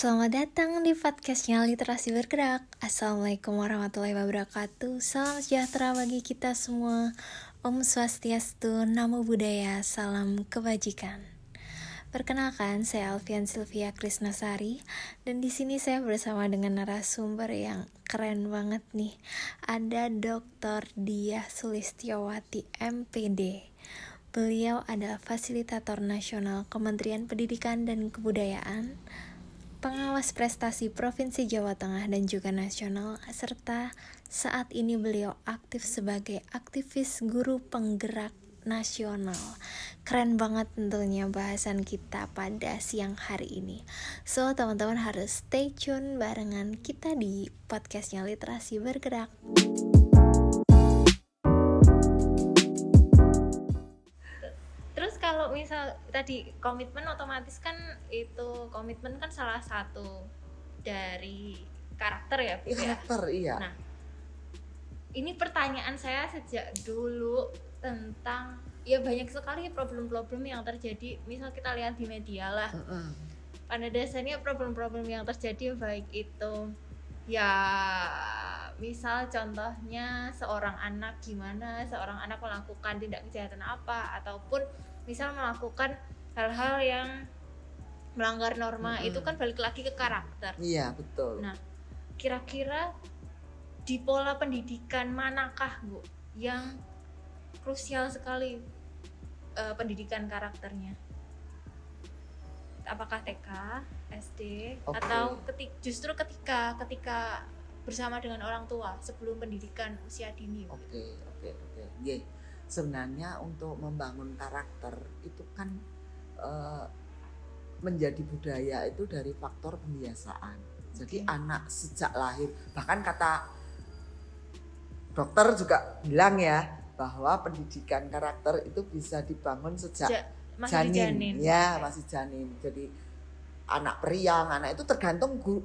Selamat datang di podcastnya Literasi Bergerak Assalamualaikum warahmatullahi wabarakatuh Salam sejahtera bagi kita semua Om Swastiastu, Namo Buddhaya, Salam Kebajikan Perkenalkan, saya Alfian Sylvia Krisnasari dan di sini saya bersama dengan narasumber yang keren banget nih. Ada Dr. Diah Sulistiawati MPD. Beliau adalah fasilitator nasional Kementerian Pendidikan dan Kebudayaan, pengawas prestasi Provinsi Jawa Tengah dan juga nasional, serta saat ini beliau aktif sebagai aktivis guru penggerak nasional. Keren banget tentunya bahasan kita pada siang hari ini. So, teman-teman harus stay tune barengan kita di podcastnya Literasi Bergerak. Tadi komitmen otomatis kan itu komitmen kan salah satu dari karakter ya, Bu, ya? karakter iya Nah, ini pertanyaan saya sejak dulu tentang ya banyak sekali problem-problem yang terjadi. Misal kita lihat di media lah. Mm-mm. Pada dasarnya problem-problem yang terjadi baik itu ya misal contohnya seorang anak gimana seorang anak melakukan tindak kejahatan apa ataupun misal melakukan hal-hal yang melanggar norma Mm-mm. itu kan balik lagi ke karakter. iya betul Nah, kira-kira di pola pendidikan manakah bu yang krusial sekali eh, pendidikan karakternya apakah TK SD Oke. atau ketik justru ketika ketika bersama dengan orang tua sebelum pendidikan usia dini oke oke oke Ye, sebenarnya untuk membangun karakter itu kan eh, menjadi budaya itu dari faktor pembiasaan. Jadi Oke. anak sejak lahir bahkan kata dokter juga bilang ya bahwa pendidikan karakter itu bisa dibangun sejak Ja- masih janin, dijanin. Ya masih janin. Jadi anak periang anak itu tergantung gu-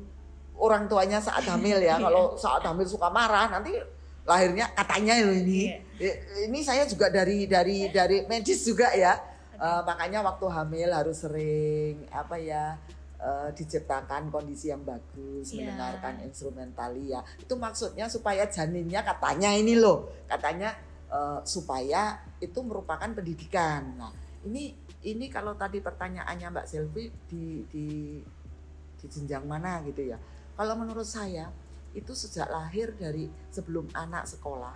orang tuanya saat hamil ya. Iya. kalau saat hamil suka marah nanti lahirnya katanya ini. Iya. Eh, ini saya juga dari dari dari medis juga ya. Eh, makanya waktu hamil harus sering apa ya eh, diciptakan kondisi yang bagus Iya. mendengarkan instrumentalia itu maksudnya supaya janinnya katanya ini loh. Katanya eh, supaya itu merupakan pendidikan. Nah ini ini kalau tadi pertanyaannya Mbak Selvi di di di jenjang mana gitu ya. Kalau menurut saya itu sejak lahir dari sebelum anak sekolah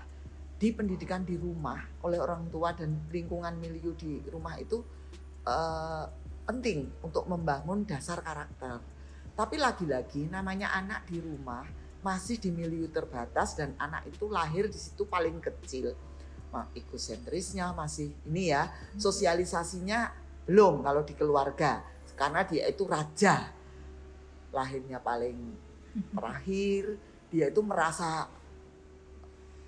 di pendidikan di rumah oleh orang tua dan lingkungan milieu di rumah itu eh, penting untuk membangun dasar karakter. Tapi lagi-lagi namanya anak di rumah masih di milieu terbatas dan anak itu lahir di situ paling kecil. Egosentrisnya masih ini ya, sosialisasinya belum kalau di keluarga karena dia itu raja. Lahirnya paling terakhir, dia itu merasa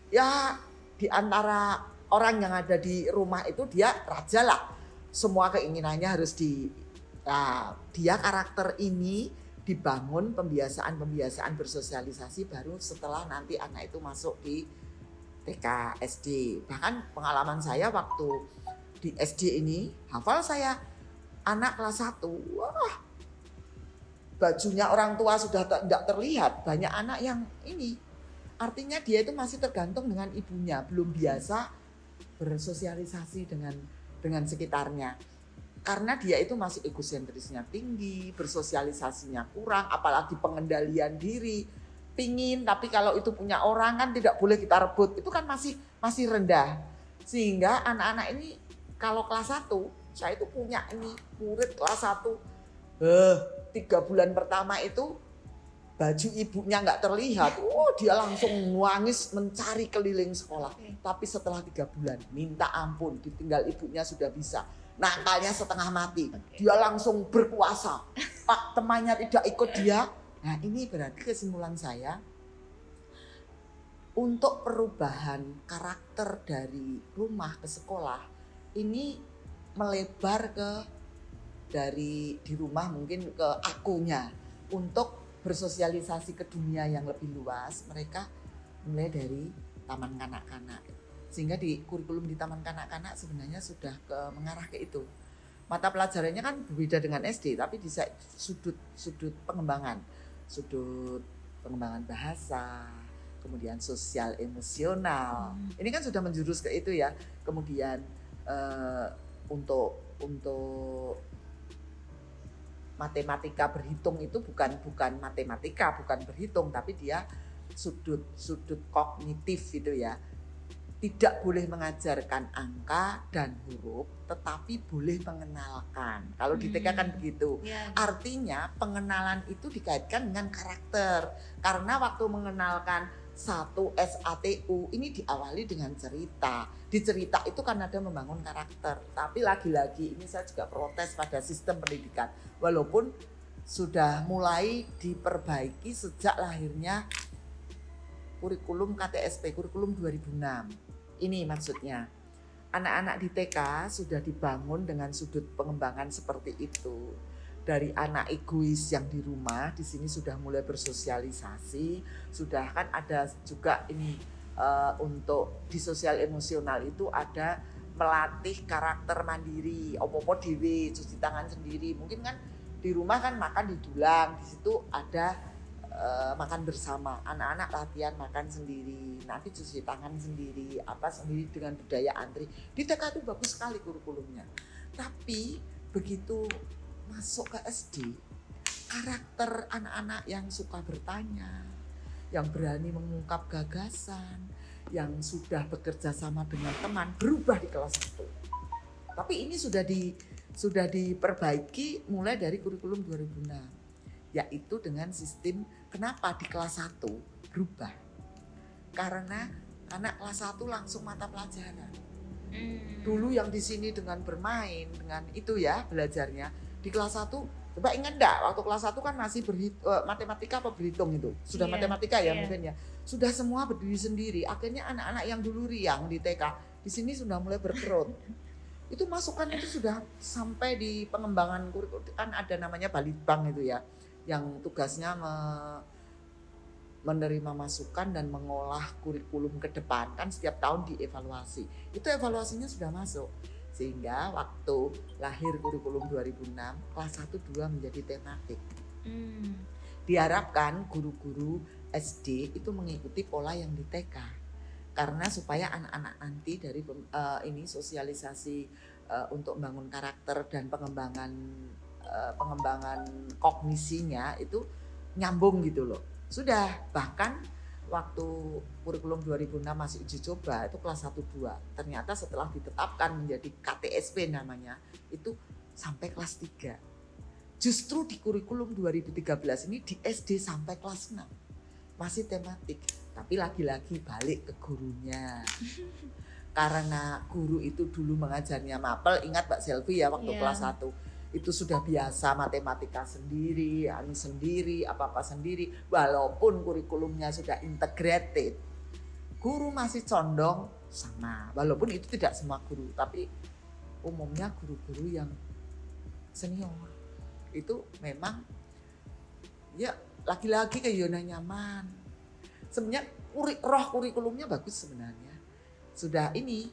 ya di antara orang yang ada di rumah itu dia raja lah. Semua keinginannya harus di nah, dia karakter ini dibangun pembiasaan-pembiasaan bersosialisasi baru setelah nanti anak itu masuk di TK SD. Bahkan pengalaman saya waktu di SD ini hafal saya anak kelas 1. Wah. Bajunya orang tua sudah tidak terlihat, banyak anak yang ini. Artinya dia itu masih tergantung dengan ibunya belum biasa bersosialisasi dengan dengan sekitarnya. Karena dia itu masih egosentrisnya tinggi bersosialisasinya kurang apalagi pengendalian diri. Pingin tapi kalau itu punya orang kan tidak boleh kita rebut. Itu kan masih masih rendah. Sehingga anak-anak ini kalau kelas 1 saya itu punya ini murid kelas 1 eh tiga bulan pertama itu baju ibunya nggak terlihat, oh dia langsung nangis mencari keliling sekolah. Tapi setelah tiga bulan minta ampun, ditinggal ibunya sudah bisa. Nakalnya setengah mati, dia langsung berkuasa. Pak temannya tidak ikut dia. Nah ini berarti kesimpulan saya untuk perubahan karakter dari rumah ke sekolah ini melebar ke dari di rumah mungkin ke akunya. Untuk bersosialisasi ke dunia yang lebih luas mereka mulai dari taman kanak-kanak. Sehingga di kurikulum di taman kanak-kanak sebenarnya sudah ke mengarah ke itu. Mata pelajarannya kan berbeda dengan SD tapi di sudut sudut pengembangan. Sudut pengembangan bahasa kemudian sosial emosional. Hmm. ini kan sudah menjurus ke itu ya. Kemudian uh, untuk untuk matematika berhitung itu bukan bukan matematika bukan berhitung tapi dia sudut sudut kognitif itu ya tidak boleh mengajarkan angka dan huruf, tetapi boleh mengenalkan. Kalau di TK kan hmm. begitu. Ya. Artinya pengenalan itu dikaitkan dengan karakter. Karena waktu mengenalkan satu SATU ini diawali dengan cerita. Di cerita itu kan ada membangun karakter. Tapi lagi-lagi ini saya juga protes pada sistem pendidikan. Walaupun sudah mulai diperbaiki sejak lahirnya kurikulum KTSP, kurikulum 2006 ini maksudnya. Anak-anak di TK sudah dibangun dengan sudut pengembangan seperti itu. Dari anak egois yang di rumah, di sini sudah mulai bersosialisasi, sudah kan ada juga ini uh, untuk di sosial emosional itu ada melatih karakter mandiri, opo-opo dewe, cuci tangan sendiri. Mungkin kan di rumah kan makan di dulang, di situ ada uh, makan bersama. Anak-anak latihan makan sendiri nanti cuci tangan sendiri apa sendiri dengan budaya antri. Di TK itu bagus sekali kurikulumnya. Tapi begitu masuk ke SD karakter anak-anak yang suka bertanya yang berani mengungkap gagasan yang sudah bekerja sama dengan teman berubah di kelas 1 tapi ini sudah di sudah diperbaiki mulai dari kurikulum 2006 yaitu dengan sistem kenapa di kelas 1 berubah. Karena anak kelas 1 langsung mata pelajaran. Hmm. dulu yang di sini dengan bermain dengan itu ya belajarnya di kelas 1 coba ingat enggak waktu kelas 1 kan masih berhit, uh, matematika apa berhitung itu? Sudah yeah, matematika ya yeah. mungkin ya? Sudah semua berdiri sendiri. Akhirnya anak-anak yang dulu riang di TK di sini sudah mulai berkerut. Itu masukan itu sudah sampai di pengembangan kurikulum kan ada namanya balitbang itu ya yang tugasnya me menerima masukan dan mengolah kurikulum ke depan. Kan setiap tahun dievaluasi. Itu evaluasinya sudah masuk sehingga waktu lahir kurikulum 2006 kelas 1 2 menjadi tematik hmm. diharapkan guru-guru SD itu mengikuti pola yang di TK karena supaya anak-anak nanti dari uh, ini sosialisasi uh, untuk membangun karakter dan pengembangan Eh, pengembangan kognisinya itu nyambung gitu loh. Sudah bahkan waktu kurikulum 2006 masih uji coba itu kelas 1 2. Ternyata setelah ditetapkan menjadi KTSP namanya itu sampai kelas 3. Justru di kurikulum 2013 ini di SD sampai kelas 6. Masih tematik, tapi lagi-lagi balik ke gurunya. Karena guru itu dulu mengajarnya mapel, ingat Mbak Selvi ya waktu yeah. kelas 1 itu sudah biasa matematika sendiri, anu sendiri, apa-apa sendiri, walaupun kurikulumnya sudah integrated, guru masih condong sama. Walaupun itu tidak semua guru, tapi umumnya guru-guru yang senior itu memang ya lagi-lagi ke zona nyaman. Sebenarnya roh kurikulumnya bagus sebenarnya. Sudah ini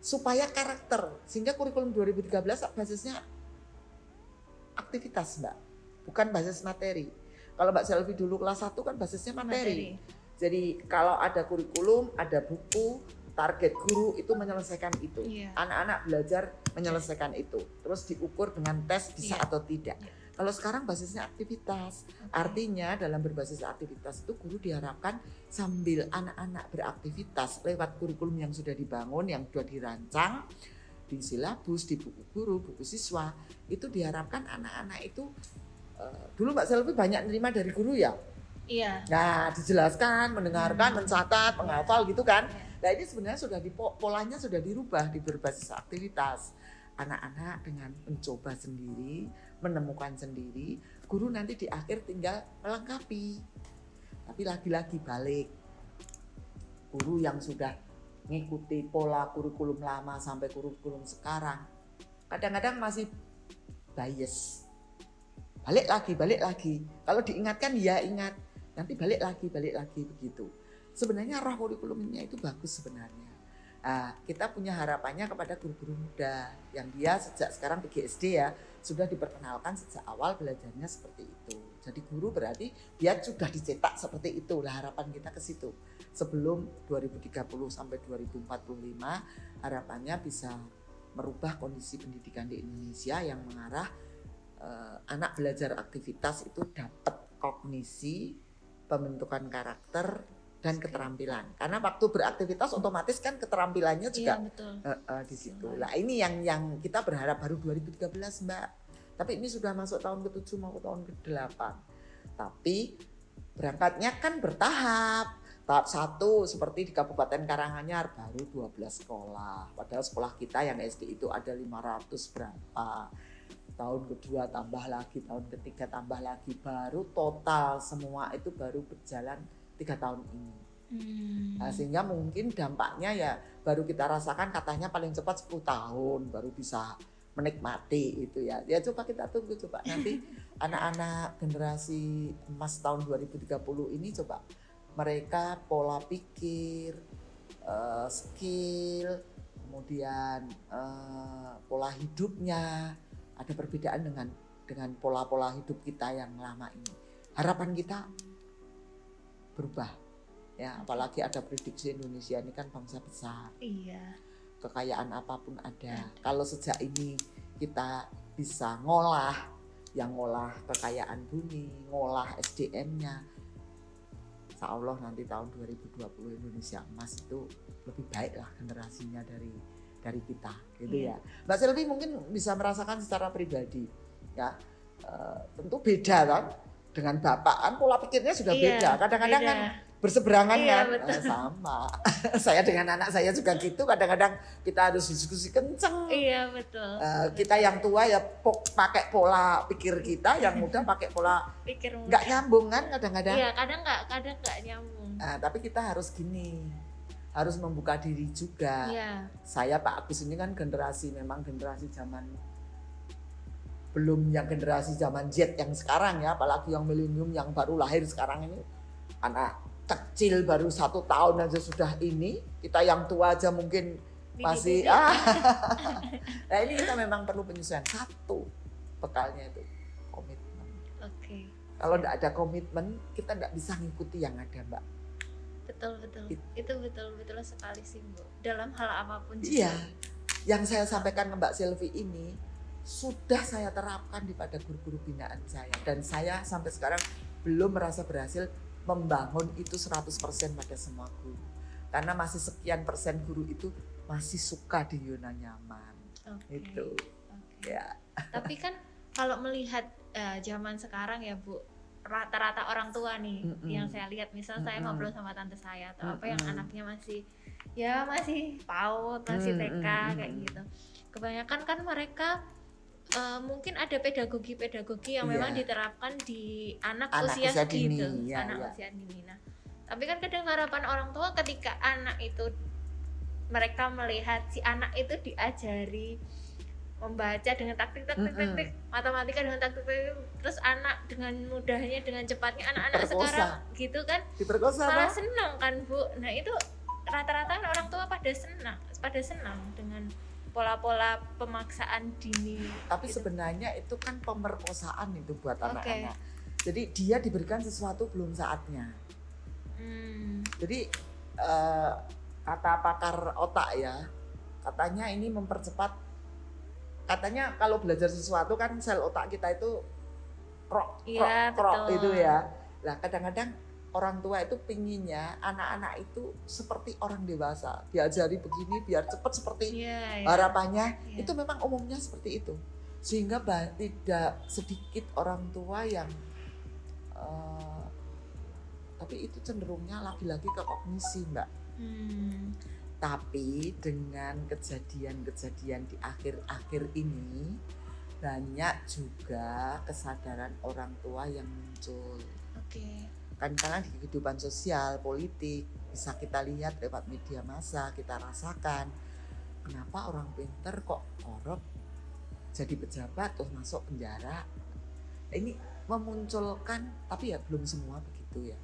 supaya karakter sehingga kurikulum 2013 basisnya aktivitas Mbak, bukan basis materi. Kalau Mbak Selvi dulu kelas 1 kan basisnya materi. materi. Jadi kalau ada kurikulum, ada buku, target guru itu menyelesaikan itu. Iya. Anak-anak belajar menyelesaikan itu. Terus diukur dengan tes bisa yeah. atau tidak. Yeah. Kalau sekarang basisnya aktivitas, artinya dalam berbasis aktivitas itu guru diharapkan sambil anak-anak beraktivitas lewat kurikulum yang sudah dibangun, yang sudah dirancang, di silabus, di buku guru, buku siswa, itu diharapkan anak-anak itu uh, dulu Mbak Selvi banyak nerima dari guru ya. Iya. Nah, dijelaskan, mendengarkan, hmm. mencatat, menghafal gitu kan. Iya. Nah, ini sebenarnya sudah di polanya sudah dirubah di berbasis aktivitas. Anak-anak dengan mencoba sendiri, menemukan sendiri, guru nanti di akhir tinggal melengkapi. Tapi lagi-lagi balik. Guru yang sudah ngikuti pola kurikulum lama sampai kurikulum sekarang. Kadang-kadang masih bias. Balik lagi balik lagi. Kalau diingatkan ya ingat. Nanti balik lagi balik lagi begitu. Sebenarnya roh kurikulumnya itu bagus sebenarnya Nah, kita punya harapannya kepada guru-guru muda yang dia sejak sekarang PGSD ya sudah diperkenalkan sejak awal belajarnya seperti itu. Jadi guru berarti dia sudah dicetak seperti itu. Lah harapan kita ke situ. Sebelum 2030 sampai 2045 harapannya bisa merubah kondisi pendidikan di Indonesia yang mengarah eh, anak belajar aktivitas itu dapat kognisi, pembentukan karakter, dan keterampilan. Karena waktu beraktivitas otomatis kan keterampilannya juga Iya betul. uh, uh, di situ. Nah ini yang yang kita berharap baru 2013 Mbak. Tapi ini sudah masuk tahun ke-7 mau tahun ke-8. Tapi berangkatnya kan bertahap. Tahap satu seperti di Kabupaten Karanganyar baru 12 sekolah. Padahal sekolah kita yang SD itu ada 500 berapa. Tahun kedua tambah lagi, tahun ketiga tambah lagi. Baru total semua itu baru berjalan tiga tahun ini. Hmm. Nah, sehingga mungkin dampaknya ya baru kita rasakan katanya paling cepat 10 tahun baru bisa menikmati itu ya. Ya coba kita tunggu coba nanti anak-anak generasi emas tahun 2030 ini coba mereka pola pikir, eh, skill, kemudian eh, pola hidupnya ada perbedaan dengan dengan pola-pola hidup kita yang lama ini. Harapan kita berubah. Ya apalagi ada prediksi Indonesia ini kan bangsa besar. Iya. kekayaan apa pun ada. Kalau sejak ini kita bisa ngolah yang ngolah kekayaan bumi ngolah SDM-nya Insya Allah nanti tahun 2020 Indonesia emas itu lebih baik lah generasinya dari dari kita gitu Iya. ya. Mbak Selvi mungkin bisa merasakan secara pribadi ya. Eh, tentu beda kan dengan bapak kan pola pikirnya sudah Iya, beda. Kadang-kadang kan berseberangan Iya, kan? betul. Eh, sama. Saya dengan anak saya juga gitu. Kadang-kadang kita harus diskusi kenceng. Iya betul. Eh, kita yang tua ya pakai pola pikir kita yang muda pakai pola Pikir nggak nyambung kan kadang-kadang? Iya kadang nggak kadang nggak nyambung. Nah, tapi kita harus gini harus membuka diri juga. Iya. saya Pak Agus ini kan generasi memang generasi zaman belum yang generasi zaman Z yang sekarang ya apalagi yang milenium yang baru lahir sekarang ini anak kecil baru satu tahun aja sudah ini kita yang tua aja mungkin masih ah nah ini kita memang perlu penyesuaian satu bekalnya itu komitmen Oke. kalau tidak ada komitmen kita tidak bisa ngikuti yang ada mbak Betul betul. It- Itu betul betul sekali sih bu. Dalam hal apa pun. juga. Iya, yang saya sampaikan ke Mbak Selvi ini sudah saya terapkan di pada guru-guru binaan saya dan saya sampai sekarang belum merasa berhasil membangun itu 100% pada semua guru. Karena masih sekian persen guru itu masih suka di zona nyaman. Oke. Itu. Oke. Ya. Tapi kan kalau melihat eh, zaman sekarang ya Bu, rata-rata orang tua nih Mm-mm. yang saya lihat misal saya Mm-mm. ngobrol sama tante saya atau apa yang anaknya masih ya masih PAUD, masih TK Mm-mm. kayak gitu. Kebanyakan kan mereka eh, mungkin ada pedagogi-pedagogi yang memang Iya. diterapkan di anak, Anak usia, usia dini, ya, anak ya. usia dini. Nah, tapi kan kadang harapan orang tua ketika anak itu mereka melihat si anak itu diajari membaca dengan taktik taktik taktik matematika dengan taktik taktik terus anak dengan mudahnya dengan cepatnya anak-anak Diperkosa. sekarang gitu kan Diperkosa malah senang kan bu nah itu rata-rata orang tua pada senang pada senang dengan pola-pola pemaksaan dini Tapi gitu. sebenarnya itu kan pemerkosaan itu buat anak-anak. Jadi dia diberikan sesuatu belum saatnya. Hmm, Jadi eh, kata pakar otak ya, katanya ini mempercepat. Katanya kalau belajar sesuatu kan sel otak kita itu krok, krok, Iya, krok betul. itu ya. Lah kadang-kadang orang tua itu pinginnya anak-anak itu seperti orang dewasa, diajari begini biar cepat seperti iya, iya. harapannya. Iya. Itu memang umumnya seperti itu. Sehingga tidak sedikit orang tua yang eh, tapi itu cenderungnya lagi-lagi ke kognisi, Mbak. Hmm, Tapi dengan kejadian-kejadian di akhir-akhir ini banyak juga kesadaran orang tua yang muncul. oke karena di kehidupan sosial, politik bisa kita lihat lewat media massa, kita rasakan kenapa orang pinter kok korup jadi pejabat terus masuk penjara. Ini memunculkan tapi ya belum semua begitu ya.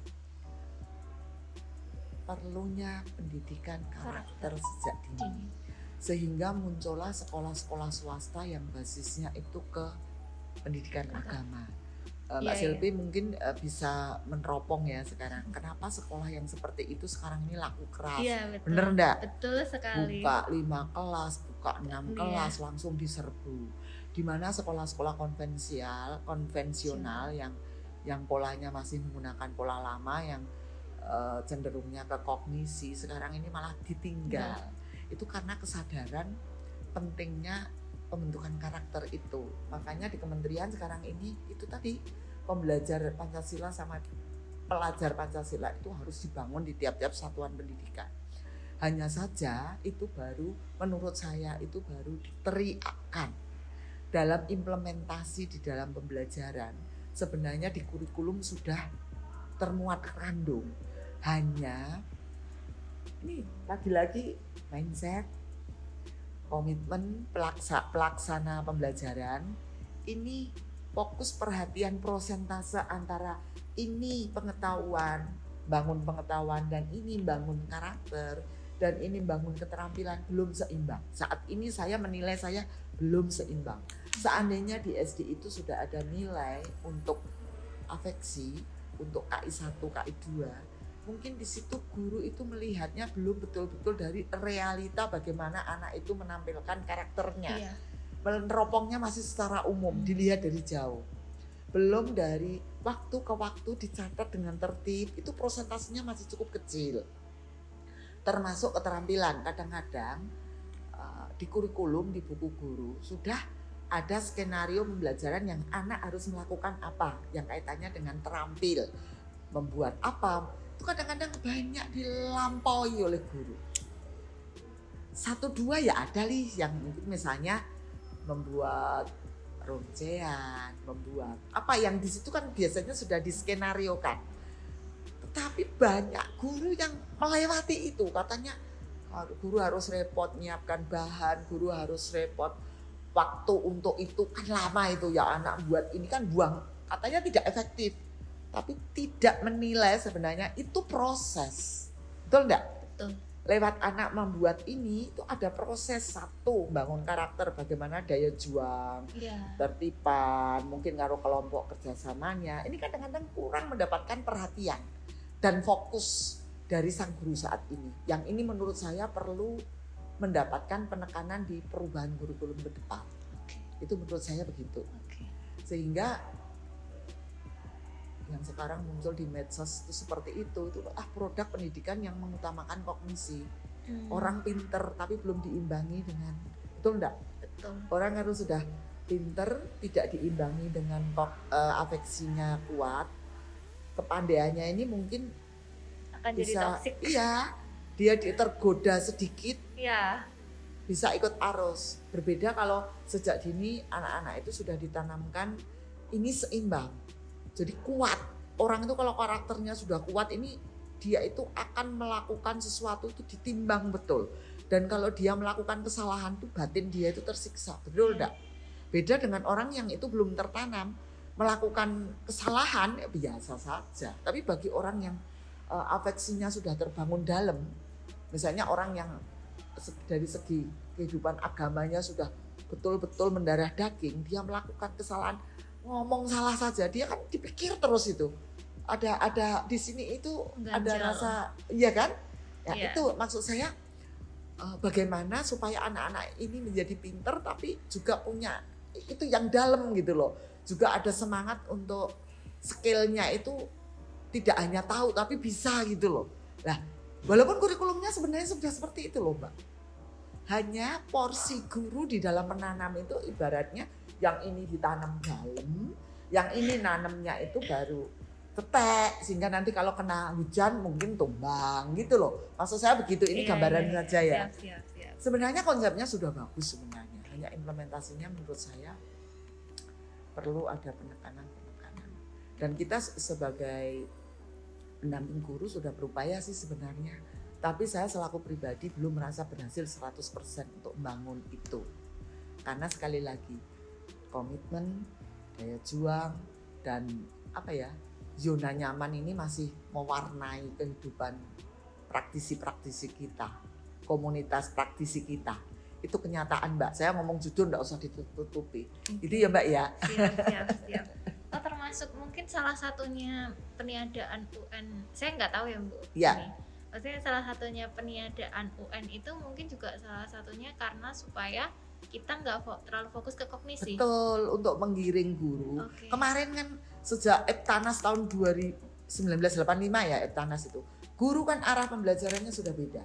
perlunya pendidikan karakter sejak dini sehingga muncullah sekolah-sekolah swasta yang basisnya itu ke pendidikan agama. Uh, Mbak Iya, Silvi mungkin uh, bisa meneropong ya sekarang. Kenapa sekolah yang seperti itu sekarang ini laku keras? Iya, betul. Bener enggak? Betul sekali. Buka lima kelas, buka enam Iya. kelas, langsung diserbu. Di mana sekolah-sekolah konvensial, konvensional Iya. yang yang polanya masih menggunakan pola lama yang uh, cenderungnya ke kognisi sekarang ini malah ditinggal itu karena kesadaran pentingnya pembentukan karakter itu. Makanya di kementerian sekarang ini itu tadi pembelajar Pancasila sama pelajar Pancasila itu harus dibangun di tiap-tiap satuan pendidikan. Hanya saja itu baru menurut saya itu baru diteriakkan dalam implementasi di dalam pembelajaran. Sebenarnya di kurikulum sudah termuat kandung. Hanya ini lagi-lagi mindset, komitmen pelaksa, pelaksana pembelajaran ini fokus perhatian prosentase antara ini pengetahuan, bangun pengetahuan dan ini bangun karakter dan ini bangun keterampilan belum seimbang. Saat ini saya menilai saya belum seimbang. Seandainya di SD itu sudah ada nilai untuk afeksi, untuk KI1, KI2, mungkin di situ guru itu melihatnya belum betul-betul dari realita bagaimana anak itu menampilkan karakternya. Iya. Meneropongnya masih secara umum, dilihat dari jauh. Belum dari waktu ke waktu dicatat dengan tertib, itu prosentasenya masih cukup kecil. Termasuk keterampilan, kadang-kadang uh, di kurikulum, di buku guru, sudah ada skenario pembelajaran yang anak harus melakukan apa, yang kaitannya dengan terampil, membuat apa, itu kadang-kadang banyak dilampaui oleh guru. Satu dua ya ada nih yang mungkin misalnya membuat roncean, membuat apa yang di situ kan biasanya sudah diskenariokan. Tetapi banyak guru yang melewati itu katanya "Ah, guru harus repot menyiapkan bahan, guru harus repot waktu untuk itu kan lama itu ya anak buat ini kan buang katanya tidak efektif tapi tidak menilai sebenarnya itu proses betul enggak Betul. Lewat anak membuat ini itu ada proses satu bangun karakter bagaimana daya juang Iya. tertipan mungkin ngaruh kelompok kerjasamanya ini kadang-kadang kurang mendapatkan perhatian dan fokus dari sang guru saat ini yang ini menurut saya perlu mendapatkan penekanan di perubahan kurikulum ke depan Oke. itu menurut saya begitu Oke. sehingga yang sekarang muncul di medsos itu seperti itu. Itu ah produk pendidikan yang mengutamakan kognisi. Hmm, orang pinter tapi belum diimbangi dengan betul enggak betul. orang harus sudah pinter tidak diimbangi dengan kok eh, afeksinya kuat kepandaiannya ini mungkin Akan jadi bisa toxic. iya dia di- tergoda sedikit. Iya. bisa ikut arus. Berbeda kalau sejak dini anak-anak itu sudah ditanamkan ini seimbang jadi kuat. Orang itu kalau karakternya sudah kuat ini dia itu akan melakukan sesuatu itu ditimbang betul. Dan kalau dia melakukan kesalahan tuh batin dia itu tersiksa. Betul enggak beda dengan orang yang itu belum tertanam melakukan kesalahan ya biasa saja. Tapi bagi orang yang eh, afeksinya sudah terbangun dalam misalnya orang yang dari segi kehidupan agamanya sudah betul-betul mendarah daging dia melakukan kesalahan ngomong salah saja dia kan dipikir terus itu. Ada ada di sini itu ada rasa iya kan? Ya Iya. itu maksud saya eh, bagaimana supaya anak-anak ini menjadi pinter tapi juga punya itu yang dalam gitu loh. Juga ada semangat untuk skillnya itu tidak hanya tahu tapi bisa gitu loh. Nah walaupun kurikulumnya sebenarnya sudah seperti itu loh mbak. Hanya porsi guru di dalam menanam itu ibaratnya yang ini ditanam dalam yang ini nanamnya itu baru tetek sehingga nanti kalau kena hujan mungkin tumbang gitu loh. Maksud saya begitu ini Iya, gambaran iya, iya. saja ya. Siap, siap, siap. sebenarnya konsepnya sudah bagus sebenarnya. Hanya implementasinya menurut saya perlu ada penekanan-penekanan. Dan kita se- sebagai pendamping guru sudah berupaya sih sebenarnya. Tapi saya selaku pribadi belum merasa berhasil 100% untuk membangun itu. Karena sekali lagi komitmen daya juang dan apa ya zona nyaman ini masih mewarnai kehidupan praktisi-praktisi kita, komunitas praktisi kita. Itu kenyataan Mbak. Saya ngomong jujur nggak usah ditutupi. Itu ya Mbak ya. Siap, siap, siap. Oh, termasuk mungkin salah satunya peniadaan UN. Saya nggak tahu ya Bu. Ya. Ini. Maksudnya salah satunya peniadaan UN itu mungkin juga salah satunya karena supaya kita nggak fo- terlalu fokus ke kognisi. Betul, untuk menggiring guru. Oke. Kemarin kan sejak Eptanas tahun 2000 1985 ya Eptanas itu. Guru kan arah pembelajarannya sudah beda.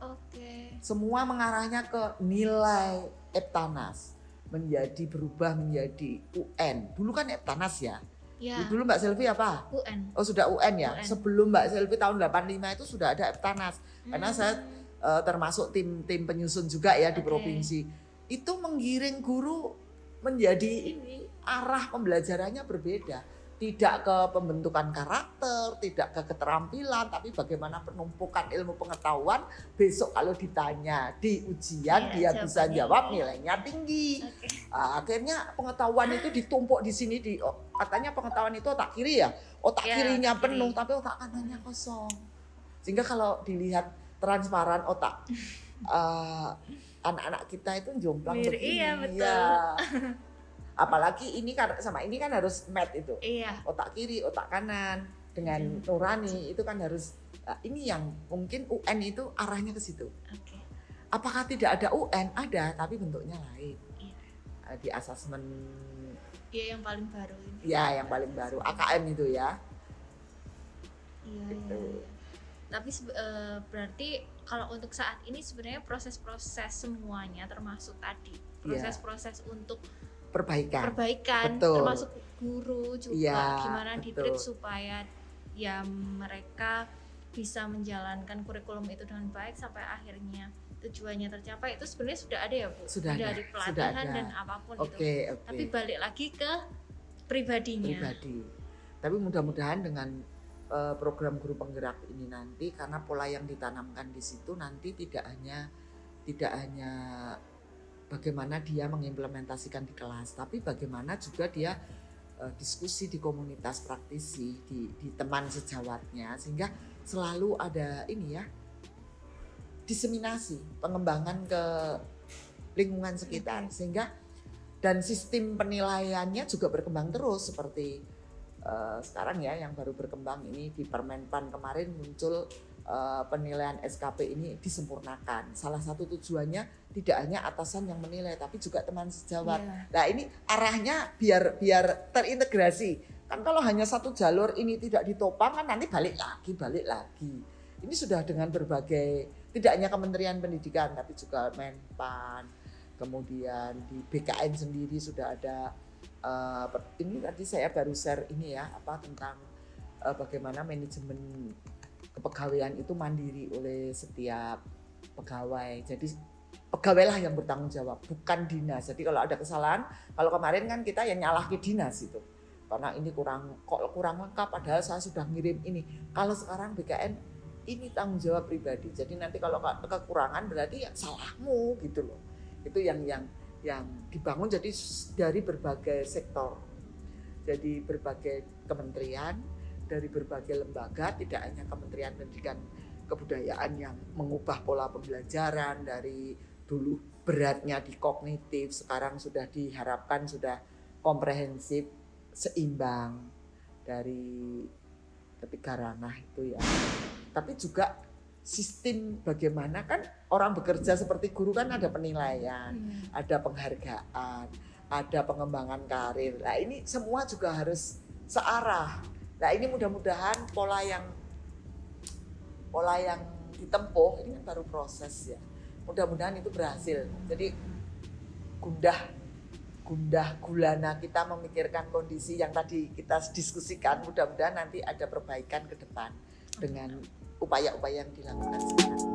Oke. Semua mengarahnya ke nilai Eptanas menjadi berubah menjadi UN. Dulu kan Eptanas ya. Ya, Dulu Mbak Selvi apa? UN. Oh sudah UN ya. UN. Sebelum Mbak Selvi tahun 85 itu sudah ada Eptanas. Karena Hmm. saya eh, termasuk tim tim penyusun juga ya di Oke. provinsi. Itu menggiring guru menjadi ini arah pembelajarannya berbeda. Tidak ke pembentukan karakter, tidak ke keterampilan, tapi bagaimana penumpukan ilmu pengetahuan besok kalau ditanya di ujian Iya, dia bisa jawab nilainya tinggi. Oke. Ah, akhirnya pengetahuan itu ditumpuk di sini di katanya pengetahuan itu otak kiri ya otak Ya, kirinya kiri. penuh tapi otak kanannya kosong sehingga kalau dilihat transparan otak eh, anak-anak kita itu jomplang Mir- begini iya, betul. ya. apalagi ini kan sama ini kan harus mat itu Iya. otak kiri otak kanan dengan Hmm. nurani itu kan harus ah, ini yang mungkin UN itu arahnya ke situ Oke. apakah tidak ada UN ada tapi bentuknya lain Iya. Eh, di asesmen Iya yang paling baru ini. ya yang paling baru AKM itu ya Iya, Gitu. iya, iya. Tapi eh, berarti kalau untuk saat ini sebenarnya proses-proses semuanya termasuk tadi Iya. proses-proses untuk perbaikan. perbaikan Betul. termasuk guru juga Iya, gimana ditreat supaya ya mereka bisa menjalankan kurikulum itu dengan baik sampai akhirnya tujuannya tercapai itu sebenarnya sudah ada ya bu? Sudah ada, dari sudah pelatihan ada. dan apa pun oke itu oke. Tapi balik lagi ke pribadinya. Pribadi. Tapi mudah-mudahan dengan eh, program guru penggerak ini nanti karena pola yang ditanamkan di situ nanti tidak hanya tidak hanya bagaimana dia mengimplementasikan di kelas tapi bagaimana juga dia eh, diskusi di komunitas praktisi di, di teman sejawatnya sehingga selalu ada ini ya diseminasi pengembangan ke lingkungan sekitar. Sehingga dan sistem penilaiannya juga berkembang terus seperti eh, sekarang ya yang baru berkembang ini di Permenpan kemarin muncul eh, penilaian SKP ini disempurnakan. Salah satu tujuannya tidak hanya atasan yang menilai tapi juga teman sejawat. Iya. Nah ini arahnya biar biar terintegrasi. Kan kalau hanya satu jalur ini tidak ditopang kan nanti balik lagi balik lagi. Ini sudah dengan berbagai tidak hanya Kementerian Pendidikan tapi juga Menpan, kemudian di BKN sendiri sudah ada per- ini tadi saya baru share ini ya apa tentang eh, bagaimana manajemen kepegawaian itu mandiri oleh setiap pegawai. Jadi pegawailah yang bertanggung jawab, bukan dinas. Jadi kalau ada kesalahan, kalau kemarin kan kita yang nyalah ke dinas itu. Karena ini kurang kok kurang lengkap padahal saya sudah ngirim ini. Kalau sekarang BKN ini tanggung jawab pribadi. Jadi nanti kalau ke- kekurangan berarti ya salahmu gitu loh. Itu yang yang yang dibangun jadi dari berbagai sektor. Jadi berbagai kementerian, dari berbagai lembaga, tidak hanya Kementerian Pendidikan Kebudayaan yang mengubah pola pembelajaran dari dulu beratnya di kognitif, sekarang sudah diharapkan sudah komprehensif, seimbang dari ketiga ranah itu ya. Tapi juga sistem bagaimana kan orang bekerja seperti guru kan ada penilaian, Hmm. ada penghargaan, ada pengembangan karir. Nah ini semua juga harus searah. Nah ini mudah-mudahan pola yang pola yang ditempuh ini kan baru proses ya. Mudah-mudahan itu berhasil. Jadi gundah gundah gulana kita memikirkan kondisi yang tadi kita diskusikan. Mudah-mudahan nanti ada perbaikan ke depan dengan upaya-upaya yang dilakukan sekarang.